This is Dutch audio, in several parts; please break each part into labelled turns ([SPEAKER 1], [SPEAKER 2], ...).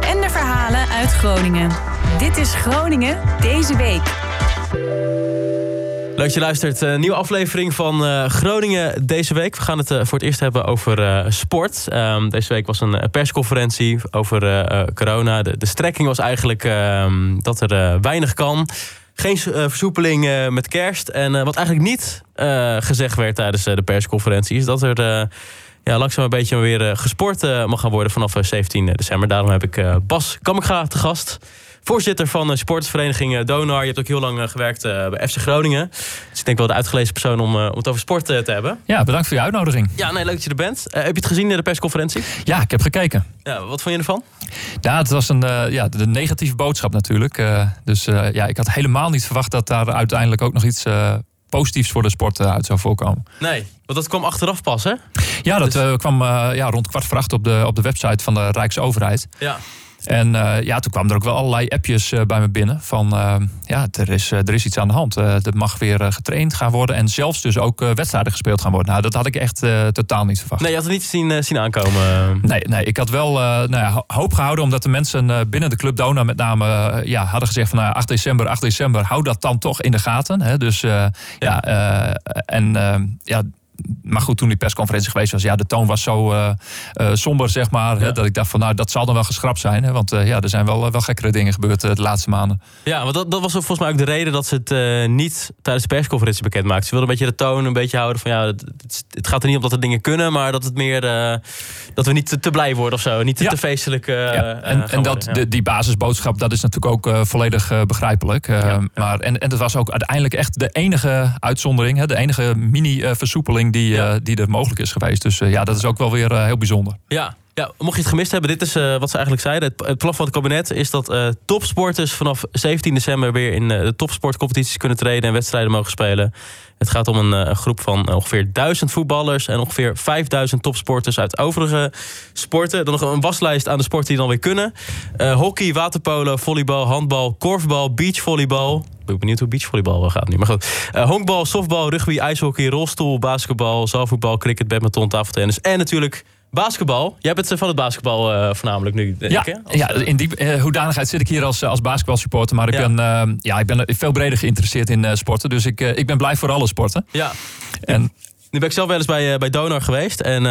[SPEAKER 1] en de verhalen uit Groningen. Dit is Groningen deze week.
[SPEAKER 2] Leuk dat je luistert. Een nieuwe aflevering van uh, Groningen deze week. We gaan het uh, voor het eerst hebben over sport. Um, deze week was een persconferentie over corona. De, de, strekking was eigenlijk ehm, dat er weinig kan. Geen versoepeling met kerst. En wat eigenlijk niet gezegd werd tijdens de persconferentie... is dat er ja, langzaam een beetje weer gesport mag gaan worden vanaf 17 december. Daarom heb ik Bas Kammerga te gast voorzitter van de sportsvereniging Donar. Je hebt ook heel lang gewerkt bij FC Groningen. Dus ik denk wel de uitgelezen persoon om, om het over sport te hebben.
[SPEAKER 3] Ja, bedankt voor je uitnodiging.
[SPEAKER 2] Ja, nee, leuk dat je er bent. heb je het gezien in de persconferentie?
[SPEAKER 3] Ja, ik heb gekeken.
[SPEAKER 2] Ja, wat vond je ervan?
[SPEAKER 3] Ja, het was een uh, ja, de negatieve boodschap natuurlijk. Uh, dus ja, ik had helemaal niet verwacht dat daar uiteindelijk ook nog iets positiefs voor de sport uit zou voorkomen.
[SPEAKER 2] Nee, want dat kwam achteraf pas, hè?
[SPEAKER 3] Ja, dat dus... kwam ja, rond kwart voor acht op de, op de website van de Rijksoverheid. Ja. En uh, ja, toen kwamen er ook wel allerlei appjes uh, bij me binnen. Van uh, ja, er is, er is iets aan de hand. er mag weer getraind gaan worden. En zelfs dus ook wedstrijden gespeeld gaan worden. Nou, dat had ik echt totaal niet verwacht.
[SPEAKER 2] Nee, je had het niet zien, zien aankomen?
[SPEAKER 3] Nee, nee, ik had wel nou ja, hoop gehouden. Omdat de mensen binnen de Club Dona met name ja, hadden gezegd van nou, 8 december, 8 december. Hou dat dan toch in de gaten. Hè? Dus ja, ja en ja maar goed, toen die persconferentie geweest was, ja, de toon was zo uh, uh, somber, zeg maar. Hè, dat ik dacht van, nou, dat zal dan wel geschrapt zijn. Hè, want uh, ja, er zijn wel, wel gekkere dingen gebeurd de laatste maanden.
[SPEAKER 2] Ja, want dat, dat was volgens mij ook de reden dat ze het niet tijdens de persconferentie bekend maakten. Ze wilden een beetje de toon een beetje houden van, ja, het, het gaat er niet om dat er dingen kunnen, maar dat het meer, dat we niet te, te, blij worden of zo. Niet te, te feestelijk ja.
[SPEAKER 3] En, en dat, de, die basisboodschap, dat is natuurlijk ook volledig begrijpelijk. Maar, en, en dat was ook uiteindelijk echt de enige uitzondering, hè, de enige mini-versoepeling die, ja. uh, die er mogelijk is geweest. Dus uh, ja, dat is ook wel weer uh, heel bijzonder.
[SPEAKER 2] Ja. Ja, mocht je het gemist hebben, dit is wat ze eigenlijk zeiden. Het, plan van het kabinet is dat topsporters vanaf 17 december weer in de topsportcompetities kunnen treden en wedstrijden mogen spelen. Het gaat om een, groep van ongeveer 1000 voetballers en ongeveer 5000 topsporters uit overige sporten. Dan nog een waslijst aan de sporten die dan weer kunnen: hockey, waterpolo, volleybal, handbal, korfbal, beachvolleybal ben benieuwd hoe beachvolleybal gaat nu. Maar goed. Honkbal, softbal, rugby, ijshockey, rolstoel, basketbal, zaalvoetbal, cricket, badminton, tafeltennis. En natuurlijk Basketbal. Jij bent van het basketbal uh, voornamelijk nu, denk
[SPEAKER 3] ja,
[SPEAKER 2] ik,
[SPEAKER 3] hè? ja, in die uh, hoedanigheid zit ik hier als, als basketbalsupporter. Maar ik, ja. ben, uh, ja, ik ben veel breder geïnteresseerd in sporten. Dus ik, ik ben blij voor alle sporten.
[SPEAKER 2] Ja. En nu ben ik zelf wel eens bij, bij Donor geweest. En uh,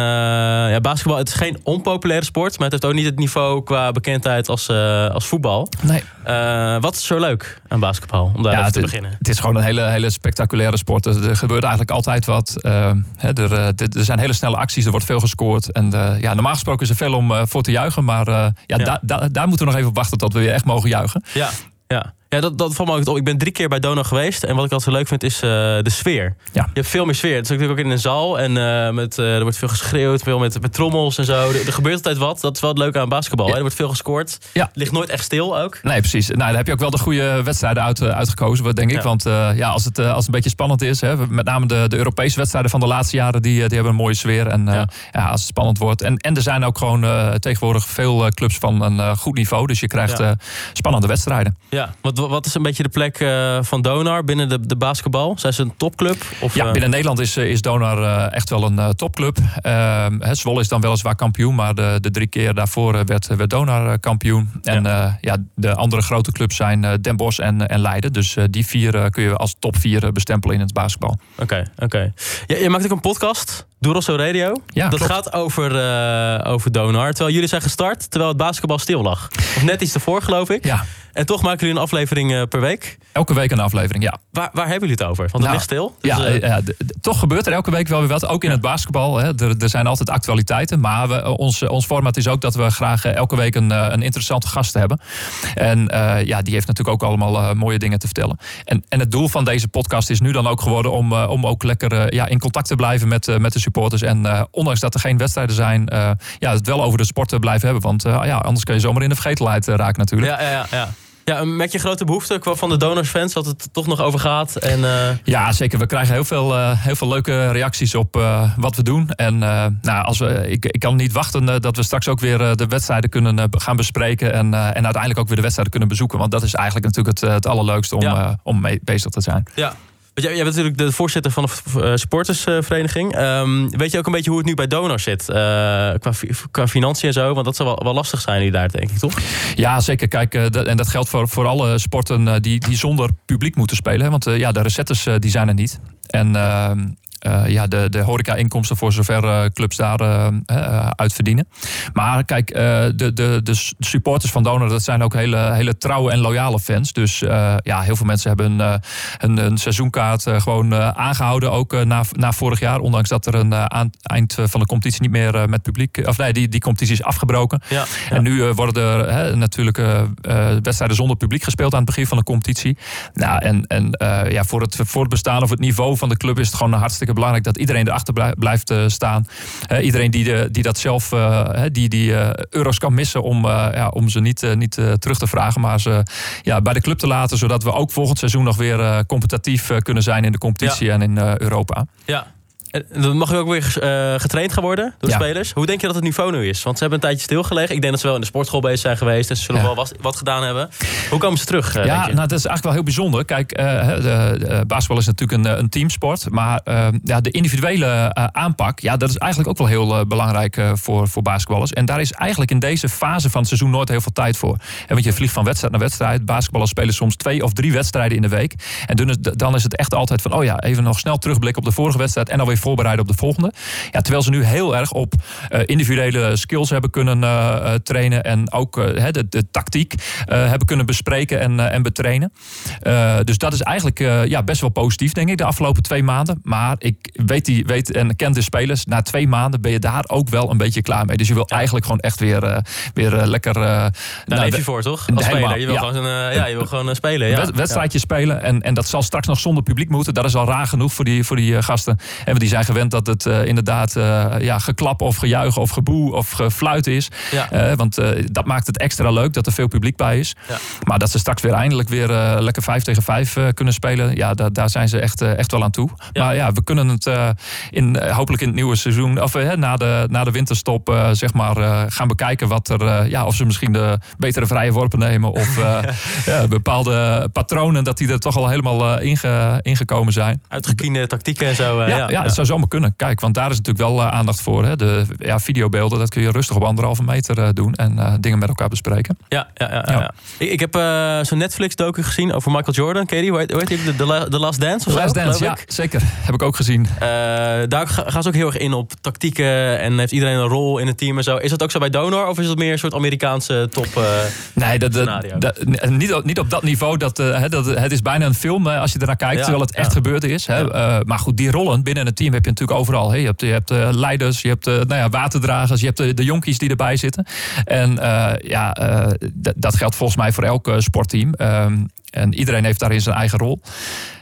[SPEAKER 2] ja, basketbal, het is geen onpopulaire sport. Maar het heeft ook niet het niveau qua bekendheid als, uh, als voetbal.
[SPEAKER 3] Nee.
[SPEAKER 2] Wat is zo leuk aan basketbal? Om daar ja, even te
[SPEAKER 3] het,
[SPEAKER 2] beginnen.
[SPEAKER 3] Het is gewoon een hele, hele spectaculaire sport. Er, gebeurt eigenlijk altijd wat. Hè, er, er, zijn hele snelle acties, er wordt veel gescoord. En ja, normaal gesproken is er veel om voor te juichen. Maar ja, ja. Da, da, daar moeten we nog even op wachten tot we weer echt mogen juichen.
[SPEAKER 2] Ja, ja. Ja, dat, dat valt me ook op. Ik ben drie keer bij Donor geweest. En wat ik altijd zo leuk vind, is uh, de sfeer. Ja. Je hebt veel meer sfeer. Het is natuurlijk ook in een zaal. En uh, met, uh, er wordt veel geschreeuwd, veel met, met trommels en zo. Er, er, gebeurt altijd wat. Dat is wel het leuke aan basketbal. Ja. Er wordt veel gescoord. Ja. ligt nooit echt stil ook.
[SPEAKER 3] Nee, precies. Nou, daar heb je ook wel de goede wedstrijden uit, uitgekozen, denk ik. Ja. Want ja, als, het, als het een beetje spannend is... Hè, met name de, de Europese wedstrijden van de laatste jaren... die, die hebben een mooie sfeer. En ja. ja. als het spannend wordt... En, en er zijn ook gewoon tegenwoordig veel clubs van een goed niveau. Dus je krijgt spannende wedstrijden.
[SPEAKER 2] Ja, wat, wat is een beetje de plek uh, van Donar binnen de, de basketbal? Zijn ze een topclub?
[SPEAKER 3] Of, ja, binnen Nederland is, is Donar echt wel een topclub. Zwolle is dan weliswaar kampioen, maar de, de drie keer daarvoor werd, werd Donar kampioen. En ja. ja. de andere grote clubs zijn Den Bosch en, en Leiden. Dus die vier kun je als top vier bestempelen in het basketbal.
[SPEAKER 2] Oké, okay, oké. Okay. Ja, je maakt ook een podcast. Rosso Radio.
[SPEAKER 3] Ja,
[SPEAKER 2] dat
[SPEAKER 3] klopt.
[SPEAKER 2] gaat over, uh, over Donar. Terwijl jullie zijn gestart terwijl het basketbal stil lag. Of net iets ervoor, geloof ik.
[SPEAKER 3] Ja.
[SPEAKER 2] En toch maken jullie een aflevering uh, per week.
[SPEAKER 3] Elke week een aflevering, ja.
[SPEAKER 2] Waar, waar hebben jullie het over? Want het
[SPEAKER 3] nou,
[SPEAKER 2] ligt stil.
[SPEAKER 3] Dus, ja, uh, ja toch gebeurt er elke week wel weer wat. Ook in het basketbal. Hè. Er, er, zijn altijd actualiteiten. Maar we, ons, ons format is ook dat we graag elke week een, een interessante gast hebben. En ja, die heeft natuurlijk ook allemaal mooie dingen te vertellen. En, en het doel van deze podcast is nu dan ook geworden om, om ook lekker ja, in contact te blijven met, met de supporters. En ondanks dat er geen wedstrijden zijn, ja, het wel over de sport blijven hebben. Want ja, anders kun je zomaar in de vergetelheid raken natuurlijk.
[SPEAKER 2] Ja, ja, ja. Ja, merk je grote behoefte van de donorsfans dat het toch nog over gaat? En, uh...
[SPEAKER 3] Ja, zeker. We krijgen heel veel, uh, heel veel leuke reacties op uh, wat we doen. En nou, als we, ik, ik kan niet wachten dat we straks ook weer de wedstrijden kunnen gaan bespreken. En, en uiteindelijk ook weer de wedstrijden kunnen bezoeken. Want dat is eigenlijk natuurlijk het, het allerleukste om, ja. om mee bezig te zijn.
[SPEAKER 2] Ja, jij, jij bent natuurlijk de voorzitter van de uh, supportersvereniging. Um, weet je ook een beetje hoe het nu bij Donor zit? Uh, qua, qua financiën en zo? Want dat zou wel, wel lastig zijn hier daar, denk ik, toch?
[SPEAKER 3] Ja, zeker. Kijk, uh, en dat geldt voor, voor alle sporten die, die zonder publiek moeten spelen. Want ja, de recettes die zijn er niet. En ehm, uh, ja, de, de horeca-inkomsten voor zover uh, clubs daar uh, uitverdienen. Maar kijk, de, de, de supporters van Donor, dat zijn ook hele, hele trouwe en loyale fans. Dus ja, heel veel mensen hebben een, een, een seizoenkaart gewoon aangehouden, ook na, na vorig jaar. Ondanks dat er een aan eind van de competitie niet meer met publiek, of nee, die, die competitie is afgebroken. Ja, En nu worden er natuurlijk wedstrijden zonder publiek gespeeld aan het begin van de competitie. Nou, en, en ja, voor, het, voor het bestaan of het niveau van de club is het gewoon een hartstikke belangrijk dat iedereen erachter blijft uh, staan. Iedereen die, de, die dat zelf, uh, die, die euro's kan missen om, ja, om ze niet, niet terug te vragen, maar ze ja, bij de club te laten, zodat we ook volgend seizoen nog weer competitief kunnen zijn in de competitie en in Europa.
[SPEAKER 2] Ja, dan mag u ook weer uh, getraind gaan worden door de spelers. Hoe denk je dat het niveau nu is? Want ze hebben een tijdje stilgelegen. Ik denk dat ze wel in de sportschool bezig zijn geweest. En ze zullen wel wat, wat, gedaan hebben. Hoe komen ze terug?
[SPEAKER 3] Uh, ja, nou, dat is eigenlijk wel heel bijzonder. Kijk, uh, de, de, basketbal is natuurlijk een, een teamsport. Maar ja, de individuele aanpak, ja, dat is eigenlijk ook wel heel belangrijk voor, voor basketballers. En daar is eigenlijk in deze fase van het seizoen nooit heel veel tijd voor. En want je vliegt van wedstrijd naar wedstrijd. Basketballers spelen soms twee of drie wedstrijden in de week. En dan is, dan is het echt altijd van, oh ja, even nog snel terugblikken op de vorige wedstrijd. En dan weer voorbereiden op de volgende. Ja, terwijl ze nu heel erg op uh, individuele skills hebben kunnen uh, trainen. En ook de, de, tactiek hebben kunnen bespreken en, en betrainen. dus dat is eigenlijk ja, best wel positief, denk ik, de afgelopen twee maanden. Maar ik weet, die, weet en ken de spelers. Na twee maanden ben je daar ook wel een beetje klaar mee. Dus je wil eigenlijk gewoon echt weer, weer lekker...
[SPEAKER 2] Daar nou, leef je voor, toch? Als speler. Je wil ja. gewoon, ja, je wil gewoon spelen. Ja.
[SPEAKER 3] Wedstrijdje spelen. En, en dat zal straks nog zonder publiek moeten. Dat is al raar genoeg voor die, voor die gasten. En die zijn gewend dat het uh, inderdaad uh, ja, geklap of gejuich of geboe of gefluit is. Ja. Uh, want dat maakt het extra leuk dat er veel publiek bij is. Ja. Maar dat ze straks weer eindelijk weer lekker 5 tegen 5 kunnen spelen, ja, da daar zijn ze echt, echt wel aan toe. Maar ja, we kunnen het in, hopelijk in het nieuwe seizoen, of na, de, na de winterstop, zeg maar, gaan bekijken wat er, ja, of ze misschien de betere vrije worpen nemen of ja, bepaalde patronen, dat die er toch al helemaal inge, ingekomen zijn.
[SPEAKER 2] Uitgekiende tactieken en zo.
[SPEAKER 3] ja, ja, zou zomaar kunnen. Kijk, want daar is natuurlijk wel eh, aandacht voor. Hè. De ja, videobeelden, dat kun je rustig op anderhalve meter uh, doen en uh, dingen met elkaar bespreken.
[SPEAKER 2] Ja, ja, ja. ja. Ik, ik, heb zo'n Netflix-docu gezien over Michael Jordan. Ken je die? Hoe heet, die? The, The Last Dance?
[SPEAKER 3] The Last Dance, ja, zeker. Heb ik ook gezien.
[SPEAKER 2] daar gaan ze ook heel erg in op tactieken en heeft iedereen een rol in het team en zo. Is dat ook zo bij Donor of is het meer een soort Amerikaanse top
[SPEAKER 3] Nee, dat, dat, niet, op, niet op dat niveau. Dat, dat, het is bijna een film als je ernaar kijkt, terwijl het echt gebeurd is. Hè. maar goed, die rollen binnen een team heb je natuurlijk overal. Je hebt, je hebt uh, leiders, je hebt uh, nou ja, waterdragers, je hebt de, de jonkies die erbij zitten. En ja, dat geldt volgens mij voor elk sportteam. Um, en iedereen heeft daarin zijn eigen rol.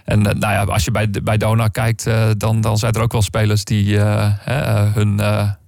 [SPEAKER 3] En nou ja, als je bij, bij Dona kijkt, dan, dan zijn er ook wel spelers die hun,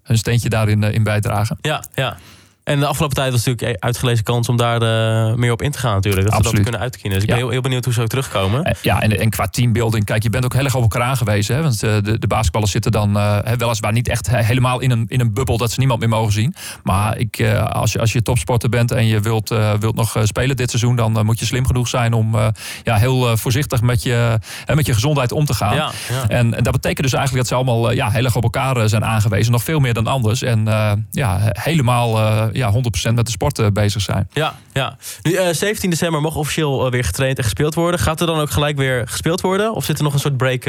[SPEAKER 3] hun steentje daarin in bijdragen.
[SPEAKER 2] Ja, ja. En de afgelopen tijd was natuurlijk een uitgelezen kans om daar uh, meer op in te gaan natuurlijk. Dat Absoluut. we dat kunnen uitkiezen. Dus ik ben heel, heel, benieuwd hoe ze ook terugkomen.
[SPEAKER 3] Eh, ja, en, en qua teambuilding, kijk, je bent ook heel erg op elkaar aangewezen. Hè? Want uh, de, de basketballers zitten dan uh, weliswaar niet echt helemaal in een, in een bubbel dat ze niemand meer mogen zien. Maar ik, als, je, als je topsporter bent en je wilt, wilt nog spelen dit seizoen, dan moet je slim genoeg zijn om ja, heel voorzichtig met je, met je gezondheid om te gaan. Ja, ja. En, en, dat betekent dus eigenlijk dat ze allemaal ja, heel erg op elkaar zijn aangewezen. Nog veel meer dan anders. En ja, helemaal ja, 100% met de sport uh, bezig zijn.
[SPEAKER 2] Ja, ja. Nu, uh, eh, 17 december mag officieel weer getraind en gespeeld worden. Gaat er dan ook gelijk weer gespeeld worden? Of zit er nog een soort break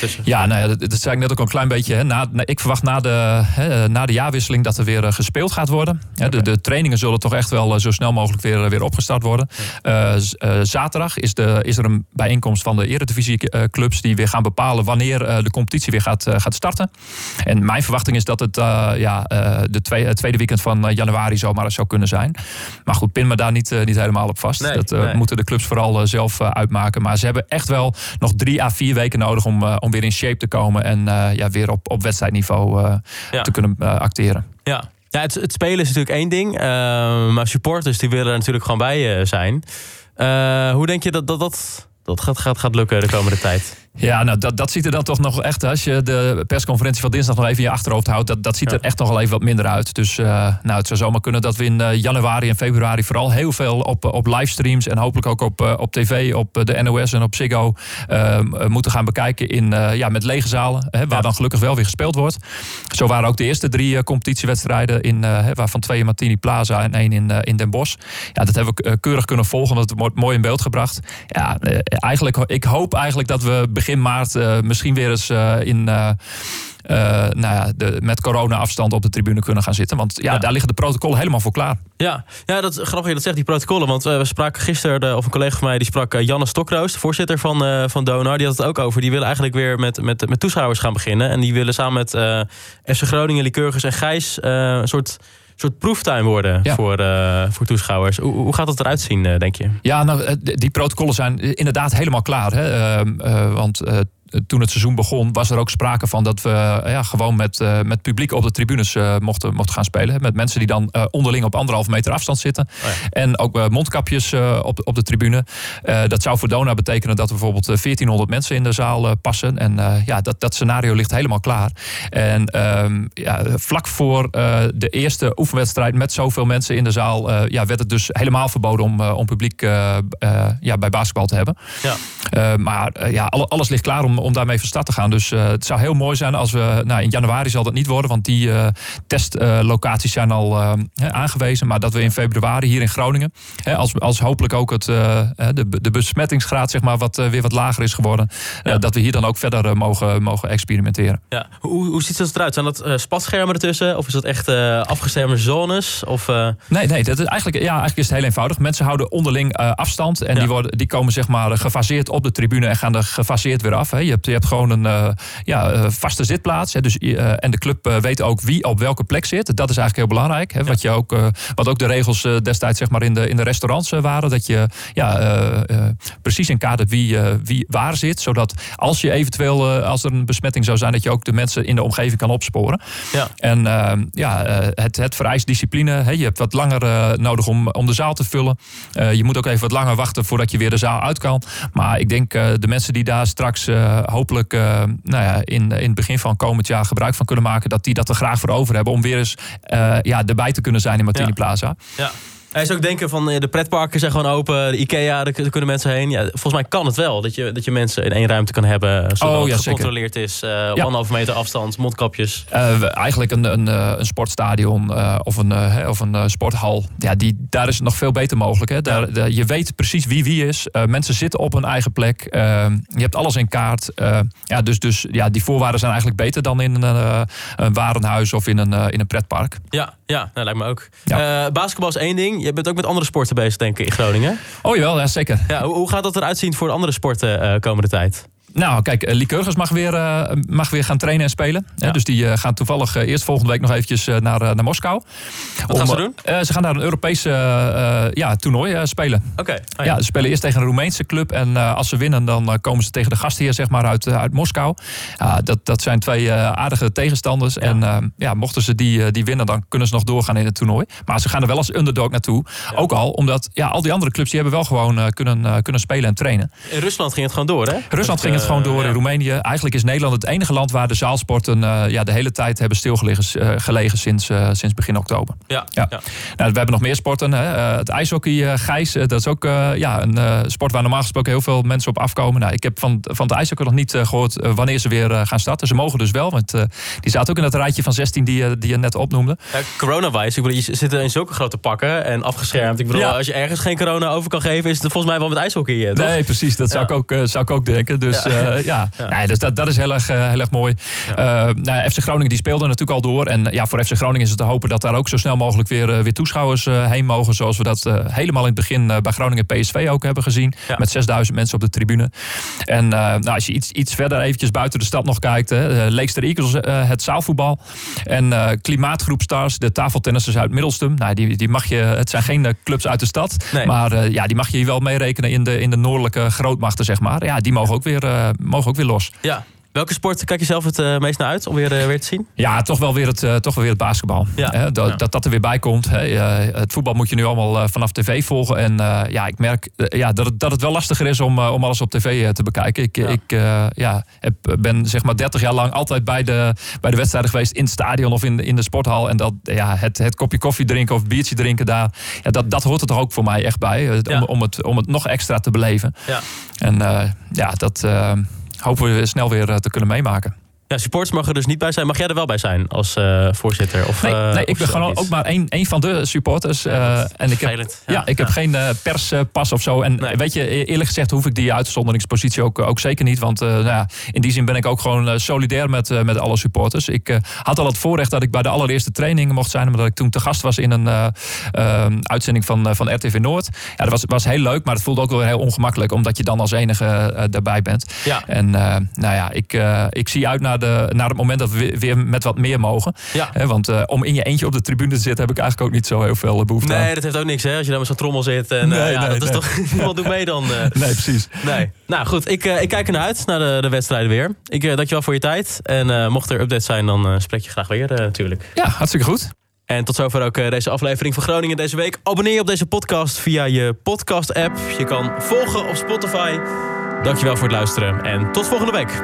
[SPEAKER 2] tussen?
[SPEAKER 3] Ja, nou ja, dat, dat, zei ik net ook al een klein beetje. Hè. Na, ik verwacht na de, hè, na de jaarwisseling dat er weer gespeeld gaat worden. Okay. De, de, trainingen zullen toch echt wel zo snel mogelijk weer, weer opgestart worden. zaterdag is, de, is er een bijeenkomst van de eredivisie clubs die weer gaan bepalen wanneer de competitie weer gaat, gaat starten. En mijn verwachting is dat het ja, de tweede, tweede weekend van januari zomaar zou kunnen zijn. Maar goed, pin me daar niet, uh, niet helemaal op vast. dat uh, moeten de clubs vooral uh, zelf uitmaken. Maar ze hebben echt wel nog drie à vier weken nodig om, om weer in shape te komen. En ja, weer op, op wedstrijdniveau ja. te kunnen acteren.
[SPEAKER 2] Ja. Ja, het, het, spelen is natuurlijk één ding. maar supporters die willen er natuurlijk gewoon bij zijn. hoe denk je dat dat, dat, dat gaat, gaat, gaat lukken de komende tijd?
[SPEAKER 3] Ja, nou dat, dat ziet er dan toch nog echt, als je de persconferentie van dinsdag nog even in je achterhoofd houdt, dat, dat ziet er echt nog wel even wat minder uit. Dus uh, nou, het zou zomaar kunnen dat we in uh, januari en februari vooral heel veel op, op livestreams en hopelijk ook op, uh, op tv, op de NOS en op Ziggo moeten gaan bekijken in, ja, met lege zalen, hè, waar ja. dan gelukkig wel weer gespeeld wordt. Zo waren ook de eerste drie competitiewedstrijden, in, waarvan twee in Martini Plaza en één in, in Den Bosch. Ja, dat hebben we keurig kunnen volgen, dat wordt mooi in beeld gebracht. Ja, eigenlijk, ik hoop eigenlijk dat we begin maart uh, misschien weer eens uh, in. Uh, nou ja, de, met corona-afstand op de tribune kunnen gaan zitten. Want ja, ja, daar liggen de protocollen helemaal voor klaar.
[SPEAKER 2] Ja, ja dat grappig dat zegt, die protocollen. Want we spraken gisteren, of een collega van mij, die sprak Janne Stokroos, de voorzitter van, van Donar. Die had het ook over. Die willen eigenlijk weer met, met, met toeschouwers gaan beginnen. En die willen samen met FC Groningen, Lycurgus en Gijs een soort soort proeftuin worden ja. voor, uh, voor toeschouwers. Hoe, hoe, gaat dat eruit zien, denk je?
[SPEAKER 3] Ja, nou, die protocollen zijn inderdaad helemaal klaar. Hè? Uh, want toen het seizoen begon, was er ook sprake van dat we ja, gewoon met, uh, met publiek op de tribunes uh, mochten, mochten gaan spelen. Met mensen die dan uh, onderling op anderhalf meter afstand zitten. Oh ja. En ook mondkapjes op, op de tribune. dat zou voor Dona betekenen dat we bijvoorbeeld 1400 mensen in de zaal passen. En ja, dat, dat scenario ligt helemaal klaar. En ehm, ja, vlak voor de eerste oefenwedstrijd met zoveel mensen in de zaal, ja, werd het dus helemaal verboden om, om publiek ja, bij basketbal te hebben. Ja. maar ja, alles ligt klaar om om daarmee van start te gaan. Dus uh, het zou heel mooi zijn als we. Nou, in januari zal dat niet worden, want die uh, testlocaties zijn al aangewezen. Maar dat we in februari hier in Groningen, als, als hopelijk ook het, de, de besmettingsgraad zeg maar, wat, weer wat lager is geworden, ja. dat we hier dan ook verder mogen, mogen experimenteren.
[SPEAKER 2] Ja. Hoe, hoe ziet dat eruit? Zijn dat spatschermen ertussen? Of is dat echt afgeschermde zones? Of,
[SPEAKER 3] Nee, nee dat is eigenlijk, ja, eigenlijk is het heel eenvoudig. Mensen houden onderling afstand en ja. die, worden, die komen zeg maar, gefaseerd op de tribune en gaan er gefaseerd weer af. Hè. Je hebt, je hebt gewoon een uh, ja, uh, vaste zitplaats. Hè, dus, uh, en de club weet ook wie op welke plek zit. Dat is eigenlijk heel belangrijk. Hè, wat, je ook, wat ook de regels destijds zeg maar, in, de, in de restaurants waren. Dat je ja, precies in kaart hebt wie, wie waar zit. Zodat als je eventueel, als er een besmetting zou zijn... dat je ook de mensen in de omgeving kan opsporen. Ja. En ja, het, het vereist discipline. Hè, je hebt wat langer nodig om, om de zaal te vullen. je moet ook even wat langer wachten voordat je weer de zaal uit kan. Maar ik denk de mensen die daar straks hopelijk uh, nou ja, in, in het begin van komend jaar gebruik van kunnen maken. Dat die dat er graag voor over hebben. Om weer eens ja, erbij te kunnen zijn in Martini. Plaza.
[SPEAKER 2] Ja. Hij is ook denken van de pretparken zijn gewoon open, de IKEA, daar kunnen mensen heen. Ja, volgens mij kan het wel dat je, dat je mensen in één ruimte kan hebben, zodat oh, ja, het gecontroleerd zeker. is. Uh, ja. anderhalve meter afstand, mondkapjes.
[SPEAKER 3] Uh, eigenlijk een, een, een sportstadion uh, of een, of een sporthal. Ja, die, daar is het nog veel beter mogelijk. Hè. Daar, de, je weet precies wie wie is. mensen zitten op hun eigen plek. je hebt alles in kaart. ja, dus, dus ja, die voorwaarden zijn eigenlijk beter dan in een, een warenhuis of in een, in een pretpark.
[SPEAKER 2] Ja, ja dat nou, lijkt me ook. basketbal is één ding je bent ook met andere sporten bezig, denk ik, in Groningen.
[SPEAKER 3] Oh jawel, ja, zeker.
[SPEAKER 2] Ja, hoe, hoe gaat dat eruit zien voor de andere sporten uh, komende tijd?
[SPEAKER 3] Nou, kijk, eh, Lycurgus mag weer, uh, mag weer gaan trainen en spelen. Ja. Dus die uh, gaan toevallig eerst volgende week nog eventjes naar, naar Moskou.
[SPEAKER 2] Wat Om, gaan ze doen?
[SPEAKER 3] ze gaan daar een Europese ja, toernooi spelen.
[SPEAKER 2] Oké. Okay.
[SPEAKER 3] Oh, ja. ze spelen eerst tegen een Roemeense club. En als ze winnen, dan komen ze tegen de gastheer zeg maar, uit, uit Moskou. dat, dat zijn twee aardige tegenstanders. Ja. En ja, mochten ze die, die winnen, dan kunnen ze nog doorgaan in het toernooi. Maar ze gaan er wel als underdog naartoe. Ook al omdat ja, al die andere clubs die hebben wel gewoon kunnen, kunnen spelen en trainen.
[SPEAKER 2] In Rusland ging het gewoon door, hè?
[SPEAKER 3] Rusland ging het gewoon door in Roemenië. Eigenlijk is Nederland het enige land waar de zaalsporten uh, ja, de hele tijd hebben stilgelegen uh, gelegen sinds, sinds begin oktober.
[SPEAKER 2] Ja. ja.
[SPEAKER 3] Nou, we hebben nog meer sporten. Hè. het ijshockey, Gijs, dat is ook ja, een sport waar normaal gesproken heel veel mensen op afkomen. Nou, ik heb van, van de ijshockey nog niet gehoord wanneer ze weer gaan starten. Ze mogen dus wel, want die zaten ook in dat rijtje van 16 die, die je net opnoemde.
[SPEAKER 2] Ja, coronavirus, ik bedoel, je zit in zulke grote pakken en afgeschermd. Ik bedoel, als je ergens geen corona over kan geven, is het volgens mij wel met ijshockey. Toch?
[SPEAKER 3] Nee, precies. Dat zou, ik ook, zou ik ook denken. Dus ja, ja. Nee, dus dat, dat is heel erg, uh, heel erg mooi. Uh, nou, FC Groningen die speelde natuurlijk al door. En ja, voor FC Groningen is het te hopen dat daar ook zo snel mogelijk weer, weer toeschouwers heen mogen. Zoals we dat helemaal in het begin bij Groningen PSV ook hebben gezien. Met 6000 mensen op de tribune. En nou, als je iets, iets verder eventjes buiten de stad nog kijkt. Leekster Eagles, het zaalvoetbal. En Klimaatgroep Stars, de tafeltennissers uit Middelstum. Nou, die, die mag je, het zijn geen clubs uit de stad. Nee. Maar ja, die mag je hier wel meerekenen in de, in de noordelijke grootmachten, zeg maar. Ja, die mogen ook weer, mogen ook weer los.
[SPEAKER 2] Ja, Welke sport kijk je zelf het uh, meest naar uit om weer, uh, weer te zien?
[SPEAKER 3] Ja, toch wel weer het, uh, toch wel weer het basketbal. Ja. Dat, ja. dat, dat er weer bij komt. het voetbal moet je nu allemaal vanaf tv volgen. En ja, ik merk ja, dat, het, dat het wel lastiger is om, om alles op tv te bekijken. Ik, ja. ik ja, heb, ben zeg maar 30 jaar lang altijd bij de, bij de wedstrijden geweest in het stadion of in, in de sporthal. En dat, ja, het, het kopje koffie drinken of biertje drinken daar, ja, dat, dat hoort er toch ook voor mij echt bij. Om, om, het, om het nog extra te beleven. Ja. En ja, dat hopen we snel weer eh, te kunnen meemaken.
[SPEAKER 2] Ja, supporters mogen er dus niet bij zijn. Mag jij er wel bij zijn als uh, voorzitter? Of,
[SPEAKER 3] nee,
[SPEAKER 2] uh,
[SPEAKER 3] nee ik ben gewoon ook maar één, één van de supporters. Uh, en ik heb, ja, ja, ik heb geen perspas of zo. En nee. weet je, e-, eerlijk gezegd hoef ik die uitzonderingspositie ook, ook zeker niet. Want nou ja, in die zin ben ik ook gewoon solidair met, met alle supporters. Ik had al het voorrecht dat ik bij de allereerste training mocht zijn. Omdat ik toen te gast was in een uitzending van, van RTV Noord. Ja, dat was, was heel leuk, maar het voelde ook wel heel ongemakkelijk. Omdat je dan als enige daarbij bent. Ja. En nou ja, ik, ik zie uit naar de, naar het moment dat we weer met wat meer mogen. Ja. want uh, om in je eentje op de tribune te zitten, heb ik eigenlijk ook niet zo heel veel behoefte
[SPEAKER 2] nee,
[SPEAKER 3] aan.
[SPEAKER 2] dat heeft ook niks, hè? Als je dan met zo'n trommel zit. En, nee, uh, ja, nee, dat is toch niemand doet mee dan.
[SPEAKER 3] Nee, precies.
[SPEAKER 2] Nee. Nou goed, ik, ik kijk ernaar uit naar de, de wedstrijden weer. Ik dank je wel voor je tijd. En mocht er updates zijn, dan spreek je graag weer natuurlijk.
[SPEAKER 3] Ja, hartstikke goed.
[SPEAKER 2] En tot zover ook deze aflevering van Groningen deze week. Abonneer je op deze podcast via je podcast-app. Je kan volgen op Spotify. Dankjewel voor het luisteren en tot volgende week.